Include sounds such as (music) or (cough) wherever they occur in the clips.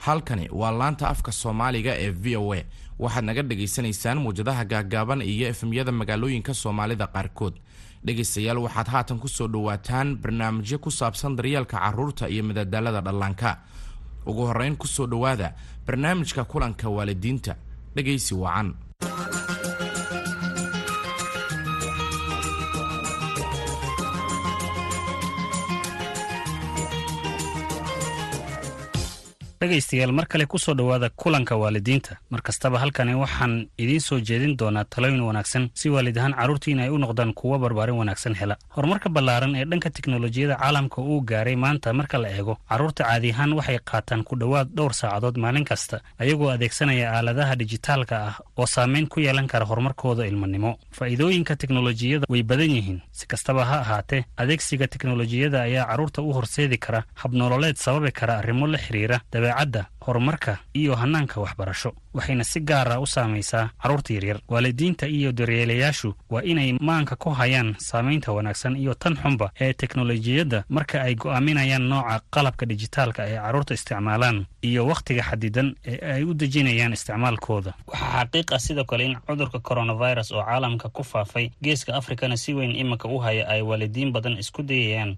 halkani waa laanta afka soomaaliga ee v o a. Waxaad naga dhagaysanaysaan muwjadaha gaagaaban iyo efemyada magaalooyinka soomaalida qaarkood. Dhegaystayaal waxaad haatan ku soo dhowaataan barnaamijyo ku saabsan daryeelka carruurta iyo madadaalada dhallaanka ugu horrayn ku soo dhowaada barnaamijka kulanka waalidiinta dhegaysi wacan dhegaystayaal mar kale ku soo dhowaada kulanka waalidiinta. Mar kastaba halkani waxaan idiin soo jeedin doonaa talooyin wanaagsan si waalid ahaan carruurtiina ay u noqdaan kuwo barbaarin wanaagsan hela. Horumarka ballaaran ee dhanka tiknolojiyada caalamka uu gaaray maanta marka la eego carruurta caadi ahaan waxay qaataan ku dhowaad dhowr saacadood maalin kasta ayagoo adeegsanaya aaladaha dijitaalka ah oo saameyn ku yeelan kara horumarkooda ilmanimo faa'iidooyinka teknolojiyada way badan yihiin. Si kastaba ha ahaatee adeegsiga teknolojiyada ayaa carruurta u horseedi kara habnololeed sababi kara arrimo la xiriira dabeecadda horumarka iyo hanaanka waxbarasho. Waxayna si gaara u saamaysaa carruurta yaryar. Waalidiinta iyo daryeelayaashu waa inay maanka ku hayaan saamaynta wanaagsan iyo tan xunba ee teknolojiyadda marka ay go'aaminayaan nooca qalabka dijitaalka ee carruurta isticmaalaan iyo wakhtiga xadidan ee ay u dejinayaan isticmaalkooda. Waxaa xaqiiq ah sidoo kale in cudurka coronavirus oo caalamka ku faafay geeska afrikana si weyn iminka u haya ay waalidiin badan isku dayayaan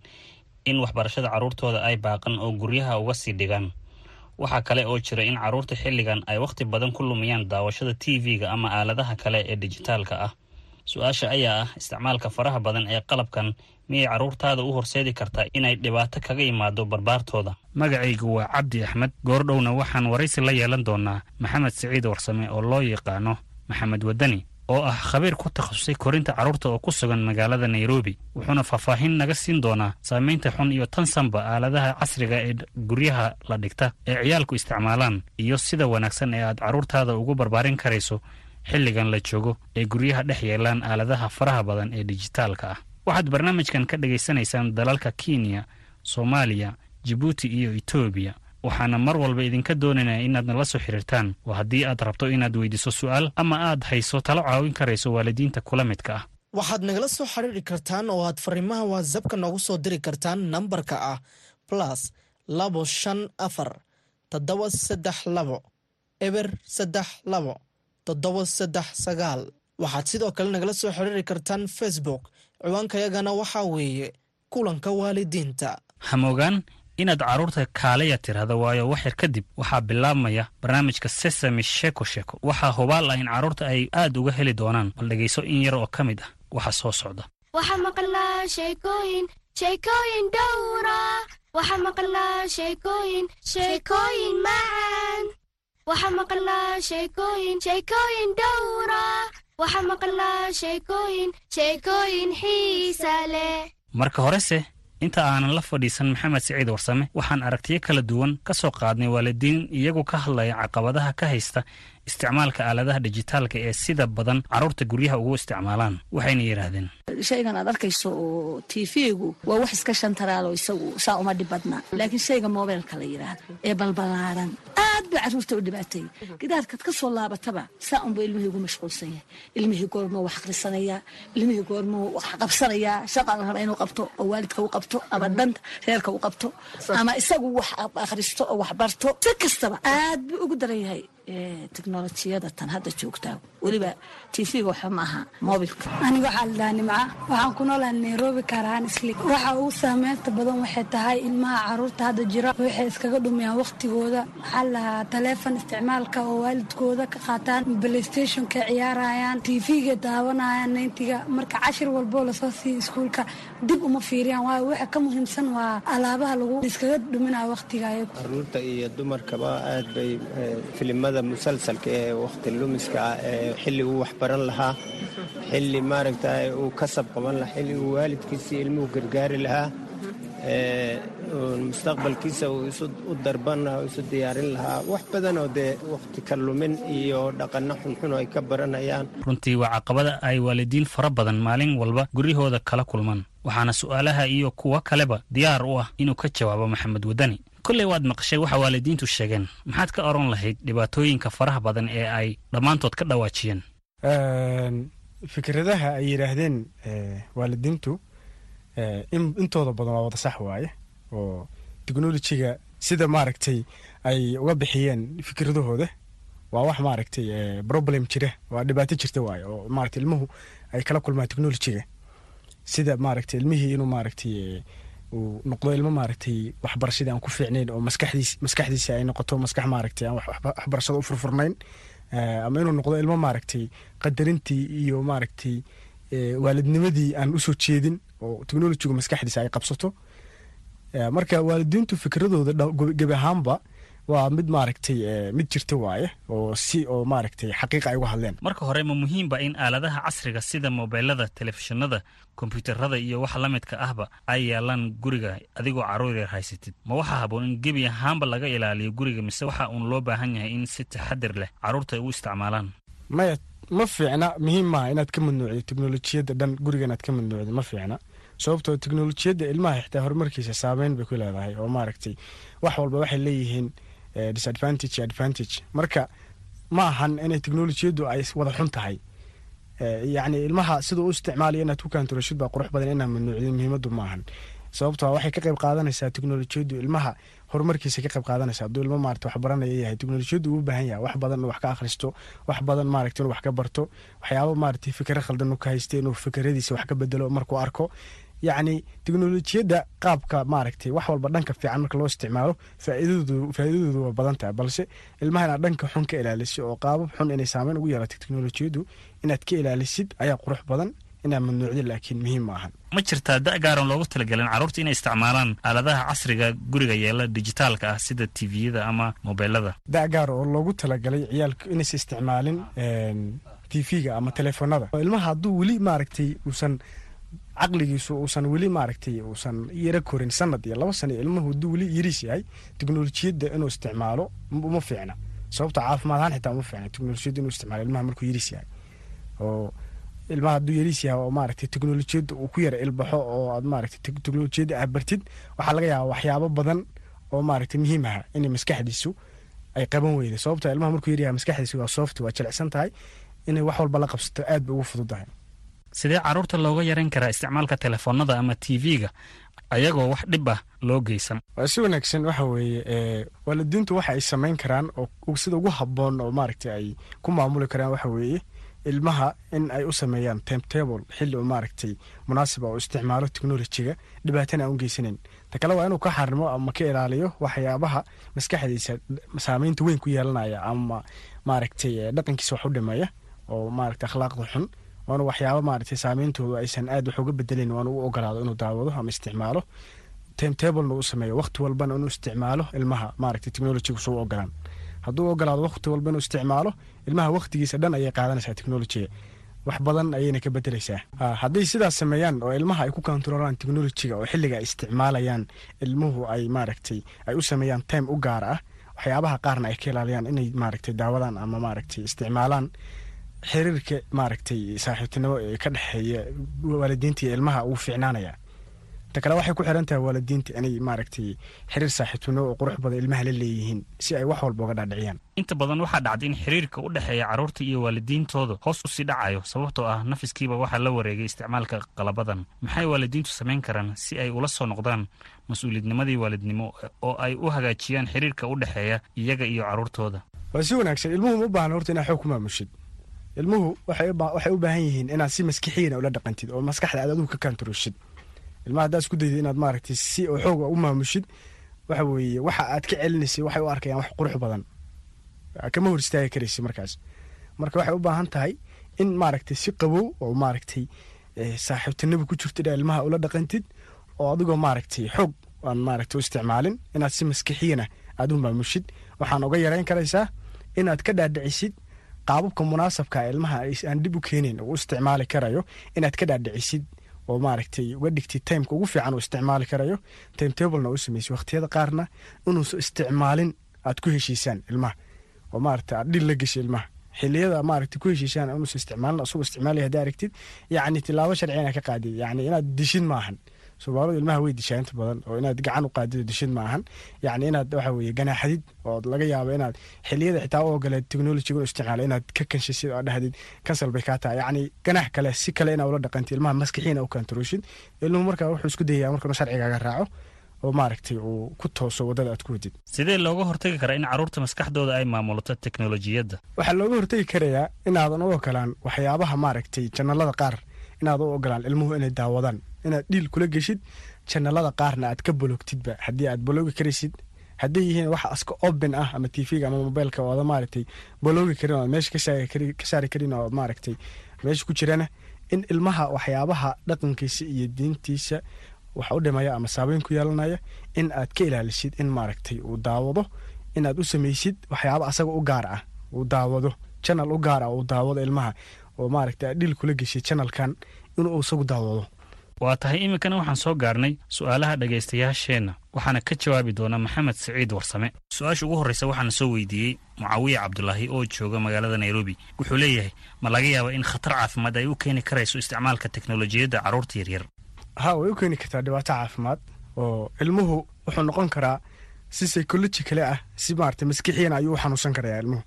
in waxbarashada carruurtooda ay baaqan oo guryaha uga sii dhigaan waxaa kale oo jira in carruurta xilligan ay wakhti badan ku lumiyaan daawashada t v-ga ama aaladaha kale ee dijitaalka ah. Su'aasha ayaa ah isticmaalka faraha badan ee qalabkan miyay carruurtaada u horseedi kartaa inay dhibaato kaga imaado barbaartooda. Magacaygu waa cabdi axmed. Goordhowna waxaan waraysi la yeelan doonaa maxamed siciid warsame oo loo yaqaano maxamed wadani oo ah khabiir ku takhasusay korinta carruurta oo ku sugan magaalada nairobi wuxuuna faahfaahin naga siin doonaa saamaynta xun iyo tan sanba aaladaha casriga ee guryaha la dhigta ee ciyaalku isticmaalaan iyo sida wanaagsan ee aad carruurtaada ugu barbaarin karayso xilligan la joogo ee guryaha dhex yeelaan aaladaha faraha badan ee dijitaalka ah. Waxaad barnaamijkan ka dhagaysanaysaan dalalka kenya soomaaliya jibuuti iyo etoobiya waxaana mar walba idinka doonaynaa inaad nala soo xiriirtaan. Waa haddii aad rabto inaad weydiiso su'aal ama aad hayso talo caawin karayso waalidiinta kula midka ah. Waxaad nagala soo xiriiri kartaan oo aad fariimaha watsapka noogu soo diri kartaan nambarka ah plus labo shan afar toddoba saddex labo eber saddex labo toddoba saddex sagaal. Waxaad sidoo kale nagala soo xiriiri kartaan facebook. Ciwaankayagana waxaa weeye kulanka waalidiinta. Hamogaan inaad carruurta kaalaya tirahda waayo waxyar kadib waxaa bilaabmaya barnaamijka sesami sheko sheko waxaa hubaal ah in carruurta ay aad uga heli doonaan bal dhegayso in yar oo ka mid ah. Waxa soo socda. Waxaa maqlaa sheekooyin sheekooyin dhowra waxaa maqlaa sheekooyin sheekooyin macaan waxaa maqlaa sheekooyin sheekooyin dhowra waxaa maqlaa sheekooyin sheekooyin xiisa leh. Marka horese inta aanan la fadhiisan maxamed siciid warsame waxaan aragtiyo kala duwan ka soo qaadnay waalidiin iyagu ka hadlaya caqabadaha ka haysta isticmaalka aaladaha dijitaalka ee sida badan carruurta guryaha ugu isticmaalaan waxayna yidhaahdeen shaygan aad arkayso oo t v-gu waa wax iska shantaraalo isagu saa uma dhib badna laakiin shayga mobeelka la yidhaahdo ee balbalaaran aad ba carruurta u dhibaatay. Gidaarkaad ka soo laabataba saa unba ilmihii ugu mashquulsan yahay. Ilmihii goormoo wax akhrisanayaa ilmihii goormoo wax qabsanayaa. Shaqa la raba inuu qabto oo waalidka u qabto ama danta reerka u qabto ama isagu wax akhristo oo wax barto. Si kastaba aad buu ugu daran yahay teknolojiyada tan hadda joogtaa weliba tv-ga waxa ma aha mobilka. Aniga waxaa la dhaha nimca waxaan ku noolaha nairobi kaaraan isli waxa ugu saameynta badan waxay tahay ilmaha carruurta hadda jira. Waxay iskaga dhumiyaan waqtigooda. Waxaa la dhahaa taleefon isticmaalka oo waalidkooda ka qaataan playstationka ciyaarayaan tv-ga daawanayaan nayntiga marka cashir walboo la soo siiya iskuulka dib uma fiiriyaan. Waayo waxa ka muhiimsan waa alaabaha lagu iskaga dhuminayo waqtiga carruurta iyo dumarkaba aad bay filimada musalsalka ee wakhti lumiska ah ee xilli uu waxbaran lahaa xilli maaragta uu kasab qaban lahaa xilli uu waalidkiisii ilmuhu gargaari lahaa mustaqbalkiisa u darban isu diyaarin lahaa. Wax badanoo dee wakhti ka lumin iyo dhaqanno xunxun ay ka baranayaan. Runtii waa caqabada ay waalidiin fara badan maalin walba guryahooda kala kulmaan. Waxaana su'aalaha iyo kuwo kaleba diyaar u ah inuu ka jawaabo maxamed wadani kolley waad maqashay waxa waalidiintu sheegeen. Maxaad ka oran lahayd dhibaatooyinka faraha badan ee ay dhammaantood ka dhawaajiyeen? Fikradaha ay yidhaahdeen waalidiintu intooda badan waa wada sax waaye oo technolojiga sida maaragtay ay uga bixiyeen fikradahooda waa wax maaragtay problem jira waa dhibaato jirta waaye oo maaragtay ilmuhu ay kala kulmaan technolojiga sida maaragtay ilmihii inuu maaragtay uu noqdo ilmo maaragtay waxbarashadii aan ku fiicnayn oo maskaxdiis maskaxdiisa ay noqoto maskax maaragtay aan waxbarashada u furfurnayn ama inuu noqdo ilmo maaragtay qadarintii iyo maaragtay waalidnimadii aan u soo jeedin oo technolojigu maskaxdiisa ay qabsato. Marka waalidiintu fikradooda gebi ahaanba waa mid maaragtay mid jirta waaye oo si oo maaragtay xaqiiqa ay uga hadleen. Marka hore ma muhiimba in aaladaha casriga sida mobeelada telefishinada kombyuutarada iyo waxa la midka ahba ay yaalaan guriga adigoo carruur yar haysatid. Ma waxaa haboon in gebi ahaanba laga ilaaliyo guriga mise waxa uun loo baahan yahay in si taxadir leh carruurta ay u isticmaalaan? Maya ma fiicna muhiim maaha inaad ka mamnuucdo teknolojiyadda dhan guriga inaad ka mamnuucdo ma fiicna. Sababtoo teknolojiyadda ilmaha xitaa horumarkiisa saameyn bay ku leedahay oo maaragtay wax walba waxay leeyihiin disadvantage advantage. Marka ma ahan inay teknolojiyaddu ay wada xun tahay. Yacni ilmaha siduu u isticmaalayo inaad ku kaanturashid baa qurux badan inaad mamnuucdin muhiimaddu ma ahan. Sababtoo waxay ka qayb qaadanaysaa teknolojiyaddu ilmaha horumarkiisa ka qayb qaadanaysa hadduu ilmo maarata wax yahay teknolojiyaddu uu baahan yahay. Wax badan wax ka akhristo wax badan maaragta inuu wax ka barto waxyaaba maaragtay fikra khaldan uu ka haysta inuu fikradiisa wax ka bedelo markuu arko yacni teknolojiyadda qaabka maaragtay wax walba dhanka fiican marka loo isticmaalo faa'iidadoodu waa badan tahay balse ilmaha inaad dhanka xun ka ilaaliso oo qaabab xun inay saameyn ugu yeelato teknolojiyaddu inaad ka ilaalisid ayaa qurux badan inaad mamnuucdin laakiin muhiim ma ahan. Ma jirtaa da gaaran loogu talagelin carruurta inay isticmaalaan aaladaha casriga guriga yeela dijitaalka ah sida tviyada ama mobeelada da gaar oo loogu talagalay ciyaalku inaysa isticmaalin tv-ga ama telefoonada. Ilmaha hadduu weli maaragtay uusan caqligiisu uusan weli maaragtay uusan yaro korin sanad iyo laba sana ilmuhu hadduu weli yariis yahay teknolojiyadda inuu isticmaalo uma fiicna. Sababta caafimaad ahaan xitaa uma fiicna teknolojiyadda inuu isticmaalo ilmaha markuu yariis yahay. Oo ilmaha hadduu yariis yahay oo maaragtay teknolojiyadda uu ku yara ilbaxo oo aad maaragtay teknolojiyadda aad bartid waxaa laga yaabaa waxyaabo badan oo maaragtay muhiim aha inay maskaxdiisu ay qaban weyda sababta ilmaha markuu yaryahay maskaxdiisu waa soft waa jilicsan tahay inay wax walba la qabsato aad bay ugu fududahay sidee carruurta looga yaran karaa isticmaalka telefoonada ama tv-ga ayagoo wax dhib ah loo geysan. Waa si wanaagsan waxa weeye waalidiintu waxa ay samayn karaan oo sida ugu habboon oo maaragtay ay ku maamuli karaan waxa weeye ilmaha in ay u sameeyaan timetable xilli uu maaragtay munaasiba oo isticmaalo technolojiga dhibaatana aan u geysanayn. Ta kale waa inuu ka xarimo ama ka ilaaliyo waxyaabaha maskaxdiisa saameynta weyn ku yeelanaya ama maaragtay dhaqankiisa wax u dhimaya oo maaragtay akhlaaqda xun waanu waxyaaba maaragtay saameyntoodu aysan aad wax uga bedelin waanu u ogolaado inuu daawado ama isticmaalo. Timetablena u sameeyo waqti walbana inuu isticmaalo ilmaha maaragtay technolojiga suu ogolaan hadduu ogolaado waqti walba inuu isticmaalo ilmaha waqtigiisa dhan ayay qaadanaysaa technolojiga wax badan ayayna ka bedeleysaa hadday sidaas sameeyaan oo ilmaha ay ku kontaroolaan technolojiga oo xilliga ay isticmaalayaan ilmuhu ay maaragtay ay u sameeyaan time u gaar ah waxyaabaha qaarna ay ka ilaaliyaan inay maaragtay daawadaan ama maaragtay isticmaalaan xiriirka maaragtay saaxiibtinimo ee ka dhexeeya waalidiinta iyo ilmaha uu fiicnaanaya. Ta kale waxay ku xiran tahay waalidiinta inay maaragtay xiriir saaxiibtinimo oo qurux badan ilmaha la leeyihiin si ay wax walba uga dhaadhiciyaan. Inta badan waxaa dhacda in xiriirka u dhexeeya carruurta iyo waalidiintooda hoos u sii dhacayo sababtoo ah nafiskiiba waxaa la wareegay isticmaalka qalabadan. Maxay waalidiintu samayn karaan si ay ula soo noqdaan mas'uuliyadnimadii waalidnimo oo ay u hagaajiyaan xiriirka u dhexeeya iyaga iyo carruurtooda waa si wanaagsan ilmuhu ma u baahna horta inaad xoog ku maamushid ilmuhu waxay u baahan yihiin inaad si maskixiyana ula dhaqantid oo maskaxda aad adigu ka kaantaroshid ilmaha haddaad isku daydid inaad maaragtay si oo xooga u maamushid waxa weeye waxa aad ka celinaysay waxay u arkayaan wax qurux badan. Kama hor istaagi karaysa markaas. Marka waxay u baahan tahay in maaragtay si qabow oo maaragtay saaxiibtinimo ku jirto inaa ilmaha ula dhaqantid oo adigoo maaragtay xoog aan maaragtay u isticmaalin inaad si maskixiyana aad u maamushid. Waxaan uga yarayn karaysaa inaad ka dhaadhicisid qaababka munaasabka ilmaha aan dib u keenayn uu isticmaali karayo inaad ka dhaadhicisid oo maaragtay uga dhigtid timeka ugu fiican uu isticmaali karayo timetablena u sameysay waqtiyada qaarna inuusa isticmaalin aad ku heshiisaan ilmaha. Oo maaragtay aad dhil la geshay ilmaha. Xiliyada maaragtay ku heshiisaan inuusa isticmaalin asagoo isticmaalaya haddaa aragtid yacni tilaabo sharci inaad ka qaadid yacni inaad dishid maahan soomaalidu ilmaha way dishaa inta badan oo inaad gacan u qaadid dishid ma ahan yacni inaad waxa weeye ganaaxadid oo laga yaabo inaad xiliyada xitaa u ogoleed technologiga u isticmaala inaad ka kanshisid oo dhahdid kansal bay kaa tahay. Yacni ganax kale si kale inaa ula dhaqantid ilmaha maskixiina u kantarooshid ilmuhu marka wuxuu isku dayaya marka sharcigaaga raaco oo maaragtay uu ku tooso waddada aad ku wadid sidee looga hortagi karaa in carruurta maskaxdooda ay maamulato teknolojiyadda? Waxaa looga hortegi karayaa inaadan u ogolaan waxyaabaha maaragtay janalada qaar inaad u ogolaan ilmuhu inay daawadaan inaad dhiil kula geshid janalada qaarna aad ka bologtidba haddii aad boloogi karaysid hadday yihiin wax aska open ah ama tvga ama mobilka ooda maaragtay boloogi karin oo meesha ka saari karin oo maaragtay meesha ku jirana in ilmaha waxyaabaha dhaqankiisa iyo diintiisa wax u dhimaya ama saabeyn ku yeelanaya in aad ka ilaalisid in maaragtay uu daawado inaad u samaysid waxyaaba asaga u gaar ah uu daawado janal u gaar ah uu daawado ilmaha. Oo maaragtay aad dhil kula geshid janalkan inuu isagu daawado waa tahay iminkana waxaan soo gaarnay su'aalaha dhegaystayaasheenna waxaana ka jawaabi doona maxamed siciid warsame. Su'aasha ugu horreysa waxaana soo weydiiyey mucaawiya cabdulaahi oo jooga magaalada nairobi. Wuxuu leeyahay ma laga yaaba in khatar caafimaad ay u keeni karayso isticmaalka teknolojiyadda carruurta yaryar ha way u keeni kartaa dhibaato caafimaad oo ilmuhu wuxuu noqon karaa si psychologi kale ah si maaragtay maskixiyan ayuu u xanuunsan karayaa ilmuhu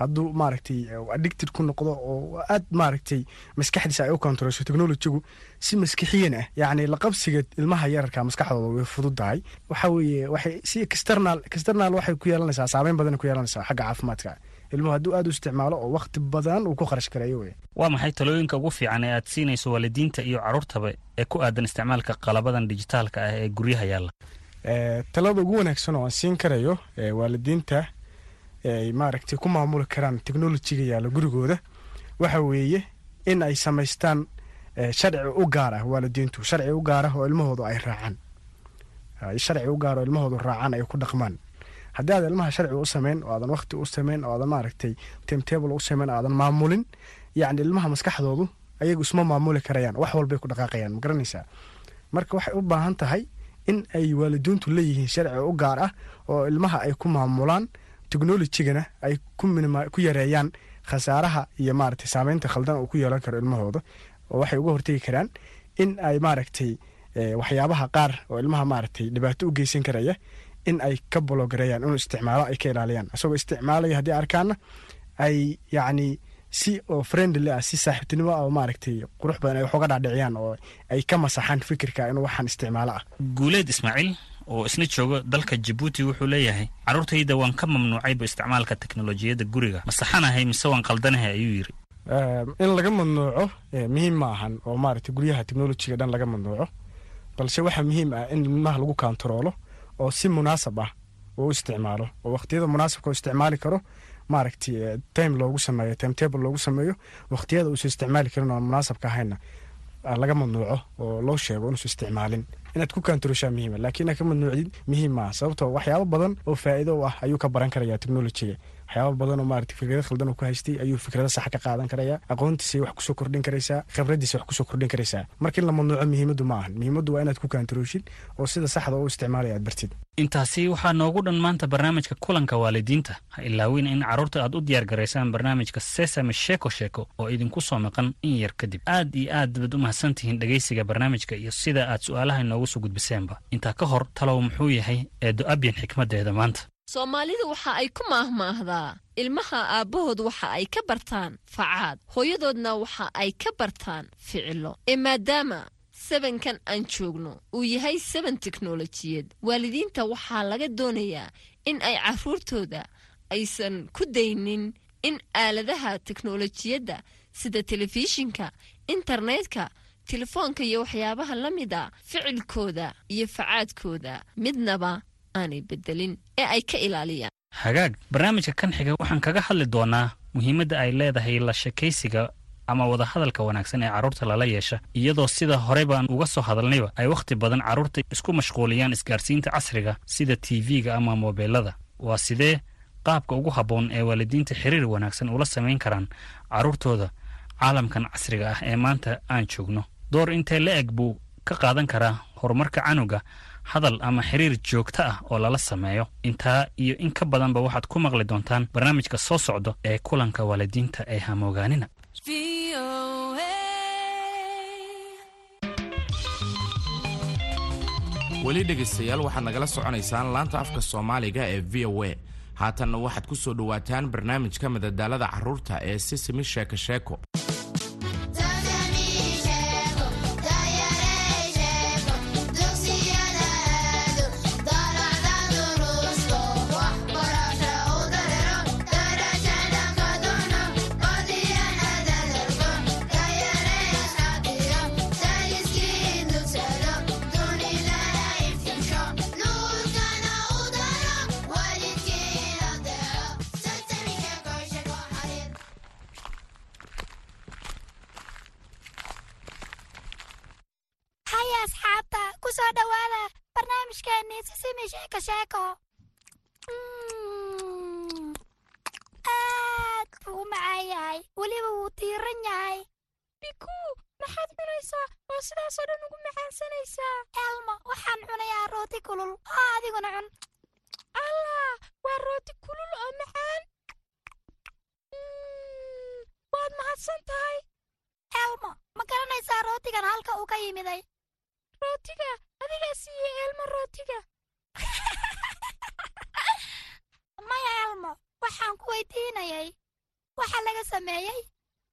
hadduu maaragtay addicted ku noqdo oo aad maaragtay maskaxdiisa ay u kontarolso technologigu si maskixiyan ah yacni laqabsiga ilmaha yararka maskaxdooda way fududahay. Waxa weeye waxay si external external waxay ku yeelanaysaa saameyn badan ku yeelanaysaa xagga caafimaadka. Ilmuhu hadduu aad u isticmaalo oo waqti badan uu ku kharash garayo wey waa maxay talooyinka ugu fiican ee aad siinayso waalidiinta iyo carruurtaba ee ku aadan isticmaalka qalabadan dijitaalka ah ee guryaha yaalla? Talada ugu wanaagsan oo aan siin karayo waalidiinta ay maaragtay ku maamuli karaan technolojiga yaalla gurigooda. Waxa weeye in ay samaystaan sharci u gaar ah waalidiintu sharci u gaar ah oo ilmahoodu ay raacaan. Sharci u gaar oo ilmahoodu raacaan ay ku dhaqmaan. Haddii aad ilmaha sharci u sameyn oo aadan waqti u sameyn oo aadan maaragtay timetable u sameyn oo aadan maamulin yacni ilmaha maskaxdoodu ayagu isma maamuli karayaan wax walbay ku dhaqaaqayaan ma garanaysaa? Marka waxay u baahan tahay in ay waalidiintu leeyihiin sharci u gaar ah oo ilmaha ay ku maamulaan technolojigana ay ku yareeyaan khasaaraha iyo maaragtay saameynta khaldan uu ku yeelan karo ilmahooda. Oo waxay uga hortegi karaan in ay maaragtay waxyaabaha qaar oo ilmaha maaragtay dhibaato u geysan karaya in ay ka bologareeyaan inuu isticmaalo ay ka ilaaliyaan. Isagoo isticmaalaya haddii arkaana ay yacni si oo friendly ah si saaxiibtinimo ah oo maaragtay qurux badan ay wax uga dhaadhiciyaan oo ay ka masaxaan fikirka inuu waxaan isticmaalo ah. Guuleed ismaaciil oo isna jooga dalka jabuuti wuxuu leeyahay carruurtayda waan ka mamnuucayba isticmaalka teknolojiyadda guriga. Ma saxanahay mise waan qaldanahay ayuu yidhi. In laga mamnuuco muhiim ma ahan oo maaragtay guryaha technolojiga dhan laga mamnuuco balse waxaa muhiim ah in ilmaha lagu kontaroolo oo si munaasab ah uu isticmaalo oo waqtiyada munaasabka u isticmaali karo maaragtay time loogu sameeyo timetable loogu sameeyo waqtiyada uusan isticmaali karin oo munaasabka ahayna laga mamnuuco oo loo sheego inuusan isticmaalin. Inaad ku kantaroshaa muhiima laakiin inaad ka mamnuucdid muhiim maaha. Sababtoo waxyaabo badan oo faa'iido u ah ayuu ka baran karaya technolojiga waxyaaba badan oo maaragtay fikrado khaldan uu ku haystay ayuu fikrado sax ka qaadan karaya. Aqoontiisay wax ku soo kordhin karaysaa khibradiisa wax ku soo kordhin karaysaa marka in la mamnuuco muhiimaddu ma ahan. Muhiimaddu waa inaad ku kantarooshid oo sida saxda u isticmaalaya aad bartid. Intaasi waxaa noogu dhan maanta barnaamijka kulanka waalidiinta. Ha ilaawin in carruurta aad u diyaar garaysaan barnaamijka sesame sheeko sheeko oo idinku soo maqan in yar kadib aad iyo aad baad u mahadsantihiin dhegaysiga barnaamijka iyo sida aad su'aalaha inoogu soo gudbiseenba. Intaa ka hor talow muxuu yahay eedo abyan xikmaddeeda maanta soomaalidu waxa ay ku maahmaahdaa ilmaha aabbahood waxa ay ka bartaan facaad. Hooyadoodna waxa ay ka bartaan ficilo. Ee maadaama sebankan aan joogno uu yahay seban teknolojiyad waalidiinta waxaa laga doonayaa in ay carruurtooda aysan ku daynin in aaladaha teknolojiyadda sida telefishinka internetka telefoonka iyo waxyaabaha la mid a ficilkooda iyo facaadkooda. Midnaba aanay bedelin ee ay ka ilaaliyaan. Hagaag barnaamijka kan xiga waxaan kaga hadli doonaa muhiimadda ay leedahay la shakaysiga ama wadahadalka wanaagsan ee carruurta lala yeesha iyadoo sida hore baan uga soo hadalnayba ay wakhti badan carruurta isku mashquuliyaan isgaarsiinta casriga sida tv-ga ama mobeelada waa sidee qaabka ugu habboon ee waalidiinta xiriir wanaagsan ula samayn karaan carruurtooda caalamkan casriga ah ee maanta aan joogno? Door intee la eg buu ka qaadan karaa horumarka canuga hadal ama xiriir joogto ah oo lala sameeyo. Intaa iyo in ka badanba waxaad ku maqli doontaan barnaamijka soo socda ee kulanka waalidiinta ee hamoogaanina. Weli dhegaystayaal waxaad nagala soconaysaan laanta afka soomaaliga ee v o a. Haatanna waxaad ku soo dhowaataan barnaamijka madadaalada carruurta ee sisimi sheeko sheeko halka uu ka yimiday? Rootiga adigaa siiyey elmo rootiga. (laughs) Maya elmo waxaan ku weydiinayay. Waxa laga sameeyey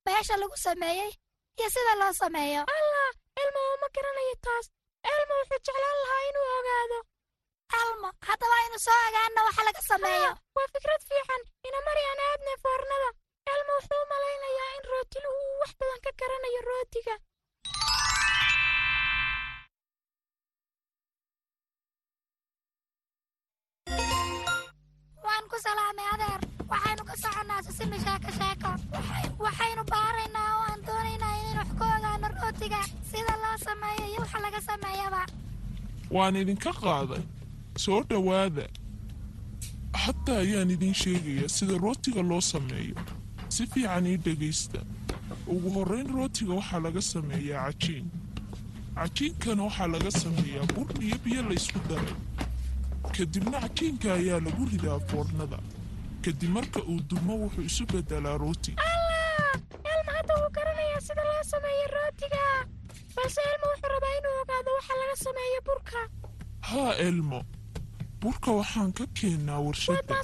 meesha lagu sameeyey iyo sida loo sameeyo. Allah elmo uma garanayo taas. Elmo wuxuu jeclaan lahaa inuu ogaado. Elmo haddaba aynu soo ogaana waxa laga sameeyo. Waa fikrad fiican. Ina mari aan aadne foornada. Elmo wuxuu u malaynayaa in rootilu uu wax badan ka garanayo rootiga sisimi sheeko sheeko waxaynu baaraynaa oo aan doonaynaa inaynu wax ka ogaano rootiga sida loo sameeyo iyo waxa laga sameeyaba. Waan idinka qaaday soo dhowaada xataa ayaan idiin sheegaya sida rootiga loo sameeyo. Si fiican ii dhegaysta. Ugu horrayn rootiga waxaa laga sameeyaa cajiin. Cajiinkana waxaa laga sameeyaa bur iyo biyo laysku daray. Kadibna cajiinka ayaa lagu ridaa foornada kadib marka uu dulmo wuxuu isu beddelaa rooti. Elmo hadda wuu garanayaa sida loo sameeyo rootiga. Balse elmo wuxuu rabaa inuu ogaado waxa laga sameeyo burka. Haa elmo burka waxaan ka keennaa warshadda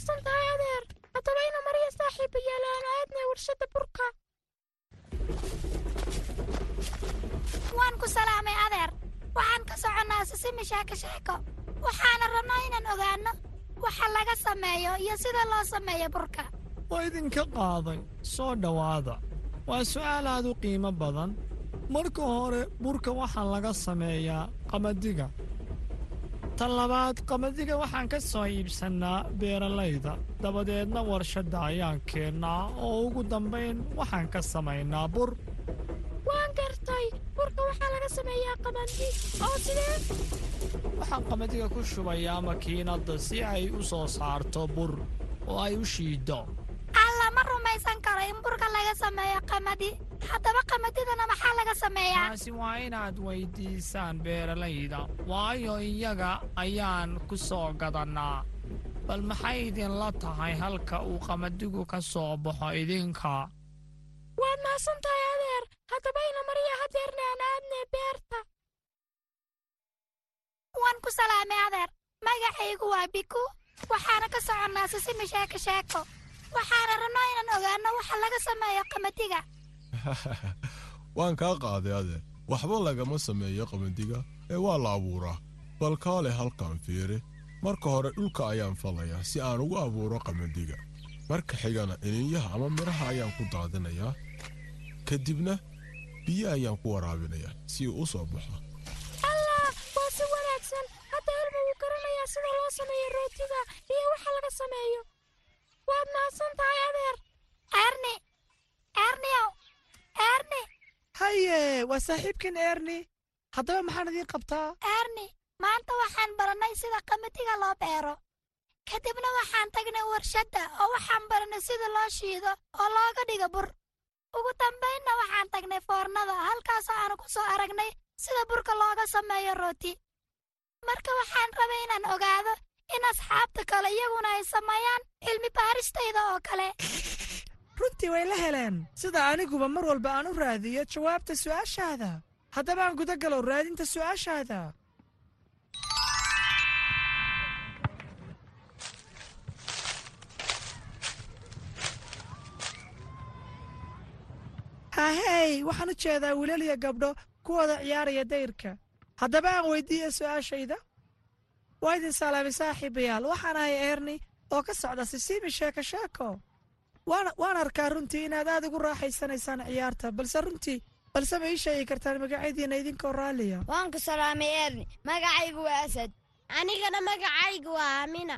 sameeyo iyo sida loo sameeyo burka. Waa idinka qaaday soo dhowaada waa su'aal aad u qiimo badan. Marka hore burka waxaa laga sameeyaa qamadiga. Tan labaad qamadiga waxaan ka soo iibsannaa beeralayda. Dabadeedna warshadda ayaan keennaa oo ugu dambayn waxaan ka samaynaa bur. Waan gartay. Burka waxaa laga sameeyaa qamandi oo sidee waxaan qamadiga ku shubayaa makiinadda si ay u soo saarto bur oo ay u shiiddo. Alla ma rumaysan karo in burka laga sameeyo qamadi. Haddaba qamadidana maxaa laga sameeyaa? Taasi waa inaad weydiisaan beeralayda waayo iyaga ayaan ku soo gadannaa. Bal maxay idinla tahay halka uu qamadigu ka soo baxo idinka? Waad mahadsan tahay adeer. Haddaba ina mariya hadeerna aan aadne beerta waan ku salaamay adeer. Magacaygu waa biku. Waxaana ka soconnaa sisimi sheeko sheeko waxaana rabnaa inaan ogaanno waxa laga sameeyo qamadiga. (laughs) Waan kaa qaaday adeer. Waxba lagama sameeyo qabandiga ee waa la abuuraa. Bal kaale halkan fiiri. Marka hore dhulka ayaan falayaa si aan ugu abuuro qabandiga marka xigana ininyaha ama midhaha ayaan ku daadinayaa. Kadibna biyo ayaan ku waraabinayaa si uu u soo baxo allah waa si wanaagsan hadda elmo wuu garanayaa sida loo sameeyo rootiga iyo waxa laga sameeyo waad mahadsan tahay adeer erni erniow erni haye waa saaxiibkan erni haddaba maxaan idiin qabtaa erni maanta waxaan barannay sida qamadiga loo beero. Kadibna waxaan tagnay warshadda oo waxaan barannay sida loo shiido oo looga dhigo bur. Ugu dambaynna waxaan tagnay foornada halkaasoo aanu ku soo aragnay sida burka looga sameeyo rooti marka waxaan rabay inaan ogaado in asxaabta kale iyaguna ay sameeyaan cilmi baaristayda oo kale. (laughs) Runtii way la heleen. Sida aniguba mar walba aan u raadiyo jawaabta su'aashaada. Haddaba aan guda galow raadinta su'aashaada. Haahey waxaan u jeedaa wiilaliya gabdho kuwooda ciyaaraya dayrka haddaba aan weydiiya su'aashayda? Waa idin salaamay saaxiibayaal waxaan ahay eerni oo ka socda sisiimi sheeko sheeko waan arkaa runtii inaad aad ugu raaxaysanaysaan ciyaarta balse runtii balse ma ii sheegi kartaan magacyadiina idinkoo raalliya. Waan ku salaamay eerni magacaygu waa asad. Anigana magacaygu waa aamina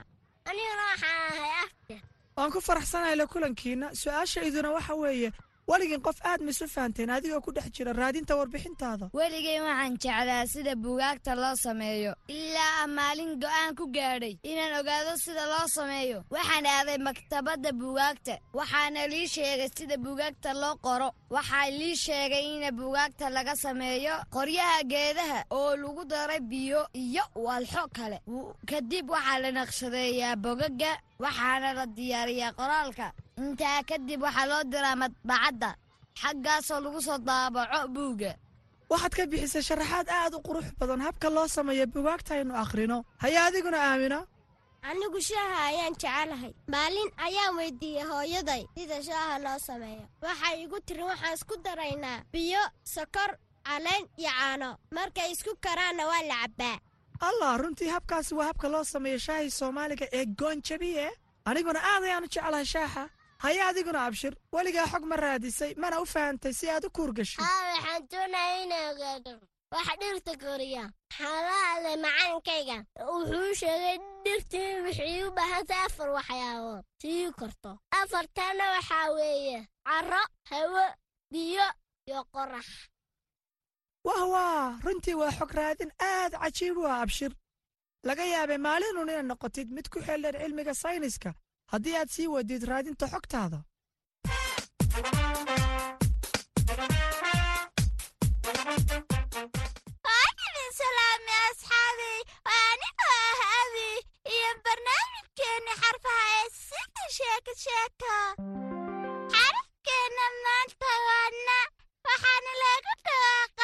anigana waxaan ahay after. Waan ku faraxsanahay la kulankiinna su'aashayduna waxa weeye weligin qof aad ma isu fahanteen adigoo ku dhex jira raadinta warbixintaada. Weligay waxaan jeclaa sida buugaagta loo sameeyo. Ilaa maalin go'aan ku gaadhay inaan ogaado sida loo sameeyo. Waxaan aaday maktabadda buugaagta. Waxaana lii sheegay sida buugaagta loo qoro. Waxaa lii sheegay in buugaagta laga sameeyo qoryaha geedaha oo lagu daray biyo iyo walxo kale. Kadib waxaa la naqshadeeyaa bogaga waxaana la diyaariyaa qoraalka. Intaa kadib waxaa loo diraa madbacadda xaggaasoo lagu soo daabaco buugga. Waxaad ka bixisay sharaxaad aad u qurux badan. Habka loo sameeyo buugaagta aynu akhrino haya adiguna aamina. Anigu shaaha ayaan jecelahay maalin ayaan weydiiyey hooyaday sida shaaha loo sameeyo. Waxay igu tiri waxaan isku daraynaa biyo sokor calayn iyo caano. Markay isku karaanna waa la cabbaa allah runtii habkaasi waa habka loo sameeyo shaahii soomaaliga ee goonjabiye aniguna aad ayaan u jeclahay shaaxa haya adiguna abshir. Weligaa xog ma raadisay mana u fahantay si aad u kuurgashay haa waxaan ogaado. Wax dhirta koriya waxaan la hadlay macalinkayga wuxuu sheegay dhirtii waxay u baahantay afar waxyaabood. Sii korto. Afartana waxaa weeye carro hawo biyo iyo qorax wah waa runtii waa xog raadin aad cajiib u ah abshir. Laga yaabay maalinun inaad noqotid mid ku xeeldheer cilmiga sayniska. Haddii aad sii wadid raadinta xogtaada. Ah xarafkeenna maanta waana waxaana lagu dhawaaqaana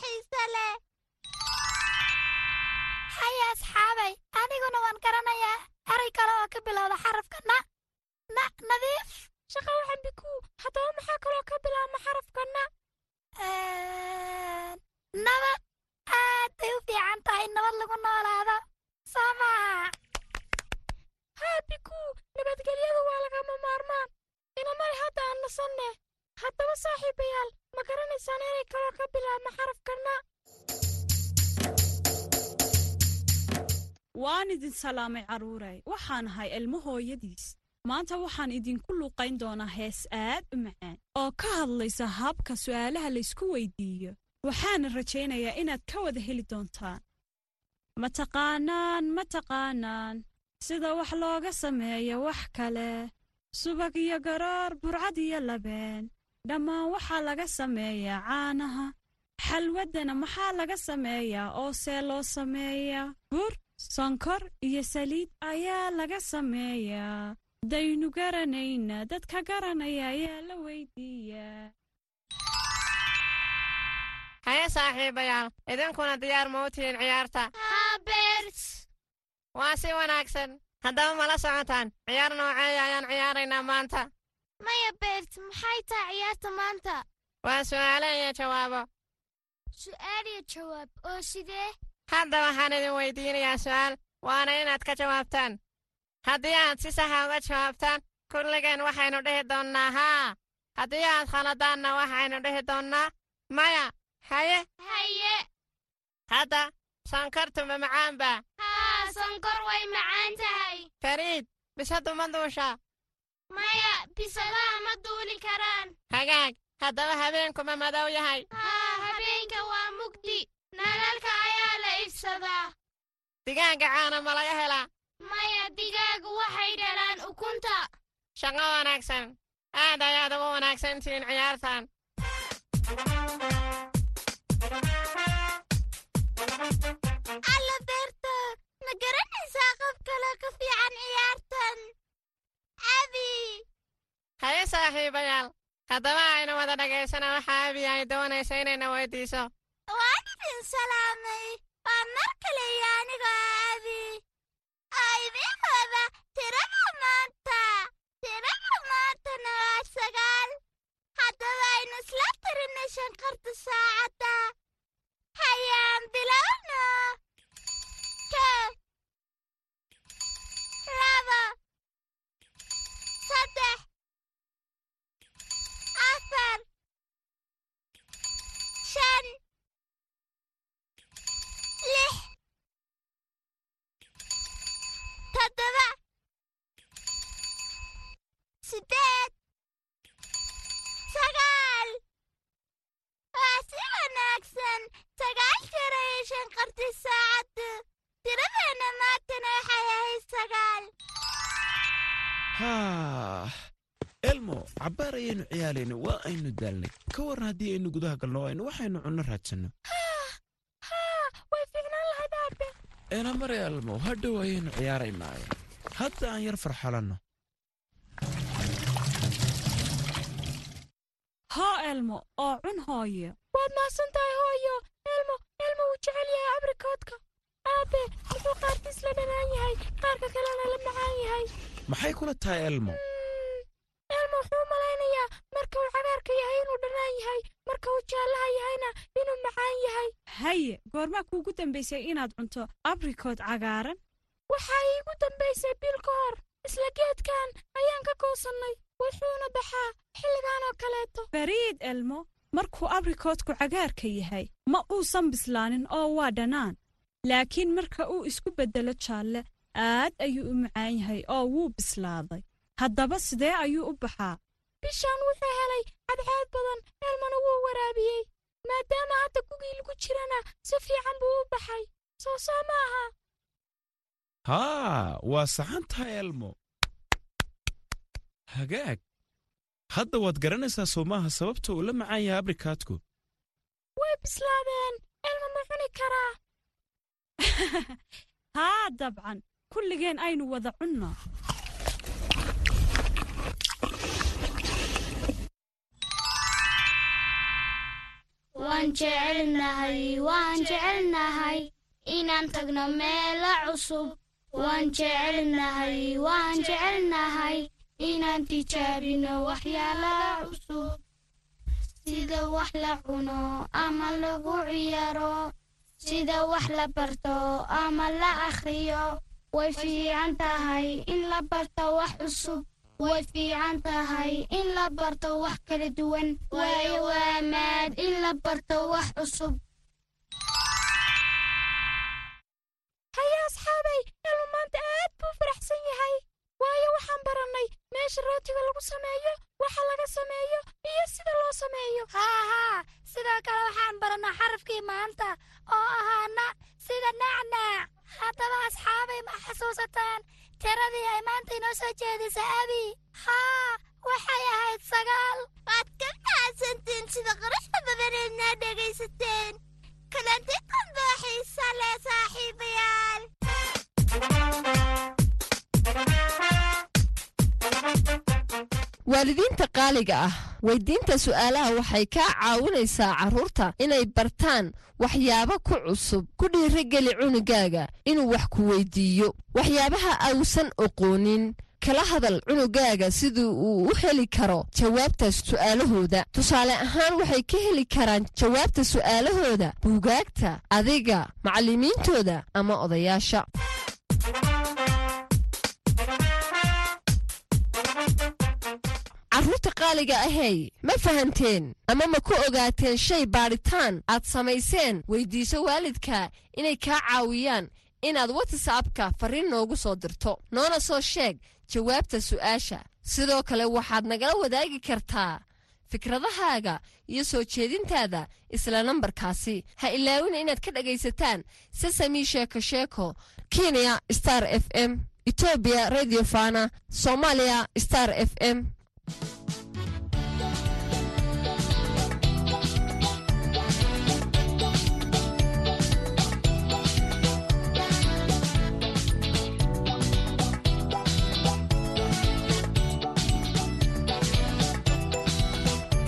xiise leh haya asxaabay aniguna waan garanayaa eray kale oo ka bilowda xarafka na na nadiif shaqa waxan biku haddaba maxaa kaloo ka bilaabma xarafka na nabad aad bay u fiican tahay nabad lagu noolaado soo maaha haa biku nabadgelyadu waa lagama maarmaan. Inamari hadda aan nasanne haddaba saaxiibayaal ma garanaysaan inay kaloo ka bilaabma xarafka na waan idin salaamay carruuray waxaan ahay ilmo hooyadiis. Maanta waxaan idinku luuqayn doonaa hees aad u macaan oo ka hadlaysa habka su'aalaha laysku weydiiyo. Waxaana rajaynayaa inaad ka wada heli doontaan. Ma taqaanaan ma taqaanaan sida wax looga sameeyo wax kale. Subag iyo garoor burcad iyo labeen. Dhammaan waxaa laga sameeyaa caanaha. Xalwaddana maxaa laga sameeyaa oo see loo sameeyaa? Bur sonkor iyo saliid ayaa laga sameeyaa. Daynu garanayna dadka garanaya ayaa la weydiiyaa. Haye saaxiibayaal idinkuna diyaar ma u tihiin ciyaarta waa si wanaagsan. Haddaba mala socotaan. Ciyaar nooceeya ayaan ciyaaraynaa maanta. Maya beert maxay tahay ciyaarta maanta? Waa su'aale iyo jawaabo. Su'aal iyo jawaab. Oo sidee? Hadda waxaan idin weydiinayaa su'aal. Waana inaad ka jawaabtaan. Haddii aad si saxa uga jawaabtaan kulligeen waxaynu dhihi doonnaa haa. Haddii aad khaladaanna waxaynu dhihi doonnaa maya haye. Haye. Hadda sonkortuma macaanba sonkor way macaan tahay. Fariid bisadu ma duusha maya bisadaha ma duuli karaan. Hagaag haddaba habeenkuma madow yahay. Haa habeenka waa mugdi. Nalalka ayaa la ifsadaa digaagga caana ma laga helaa? Maya digaagu waxay dhalaan ukunta. Shaqo wanaagsan. Aad ayaad ugu wanaagsan tihiin ciyaartan. Alla beerta Ma garanaysaa qof kale ka fiican ciyaartan? Abi haye saaxiibayaal haddaba aynu wada dhagaysana waxa abi ay doonaysa inayna weydiiso. Waan idin salaamay. Waa mar kale iyo anigoo abi oo idinkooda tirada maanta tirada maantana waa sagaal. Haddaba aynu isla tirinay shanqarta saacadda. Hayaan bilowno. Bravo! Elmo cabbaar ayaynu ciyaalayna waa aynu daalnay. Ka warran haddii aynu gudaha galno oo aynu waxaynu cunno raadsanno. Haa way fiicnaan lahayd aabe. Eena mare elmo hadhow ayaynu ciyaaraynaaye hadda aan yar farxalanno. Hoo elmo oo cun hooyo. Waad mahadsan tahay hooyo. Elmo elmo wuu jecel yahay abrikoodka. Aabe muxuu qaarkiis la dhanaan yahay qaarka kalena la macaan yahay maxay kula tahay elmo? Elmo wuxuu u malaynayaa marka uu cagaarka yahay inuu dhanaan yahay marka uu jaallaha yahayna inuu macaan yahay. Haye goormaa kuugu dambaysay inaad cunto abrikood cagaaran? Waxaa iigu dambaysay bil ka hor isla geedkan ayaan ka goosannay wuxuuna baxaa xilligan oo kaleeto. Bariid elmo markuu abrikoodku cagaarka yahay ma uusan bislaanin oo waa dhannaan laakiin marka uu isku beddelo jaalle aad ayuu u macaan yahay oo wuu bislaaday. Haddaba sidee ayuu u baxaa? Bishaan wuxuu helay cadceed badan elmana wuu waraabiyey maadaama hadda gugii lagu jirana si fiican buu u baxay. Soo soo ma aha. Haa waa saxan tahay elmo. Hagaag. Hadda waad garanaysaa soo maaha sababta uu la macaan yahay abrikaadku. Way bislaadeen. Elma ma cuni karaa. (laughs) Haa dabcan kulligeen aynu wada cunno. Waan jecelnahay waan jecelnahay inaan tagno meelo cusub. Waan jecelnahay waan jecelnahay inaan tijaabino waxyaalaha cusub. Sida wax la cuno ama lagu ciyaaro sida wax la barto ama la akhriyo way fiican tahay in la barto wax cusub. Way fiican tahay in la barto wax kala duwan. Waayo waa maad in la barto wax cusub. Haya asxaabay elmo maanta aad buu faraxsan yahay. Waayo waxaan barannay meesha rootiga lagu sameeyo waxa laga sameeyo iyo sida loo sameeyo. Haa haa sidoo kale waxaan barannaa xarafkii maanta oo ahaa na sida nacnaac haddaba asxaabay ma xasuusataan? Tiradii ay maanta inoo soo jeedisa abi haa waxay ahayd sagaal. Waad ka mahadsantiin sida quruxda badaneedna dhegaysateen. Kalanti dambe xiisa leh saaxiibayaal waalidiinta qaaliga ah weydiinta su'aalaha waxay kaa caawinaysaa carruurta inay bartaan waxyaabo ku cusub ku dhiirageli cunugaaga inuu wax ku weydiiyo. Waxyaabaha ausan oqoonin kala hadal cunugaaga sidii uu u heli karo jawaabta su'aalahooda. Tusaale ahaan waxay ka heli karaan jawaabta su'aalahooda buugaagta adiga macallimiintooda ama odayaasha carruurta qaaliga ahey ma fahanteen ama ma ku ogaateen shay baadhitaan aad samayseen? Weyddiiso waalidka inay kaa caawiyaan inaad watsapka farriin noogu soo dirto. Noona soo sheeg jawaabta su'aasha. Sidoo kale waxaad nagala wadaagi kartaa fikradahaaga iyo soo jeedintaada isla nambarkaasi. Ha ilaawina inaad ka dhegaysataan sesami sheeko sheeko kenya star f m etoobiya radio fana soomaaliya star f m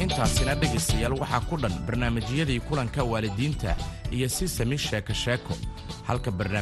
intaasina dhegaystayaal waxaa ku dhan barnaamijyadii kulanka waalidiinta iyo si sami sheeko sheeko. Halka barnaamij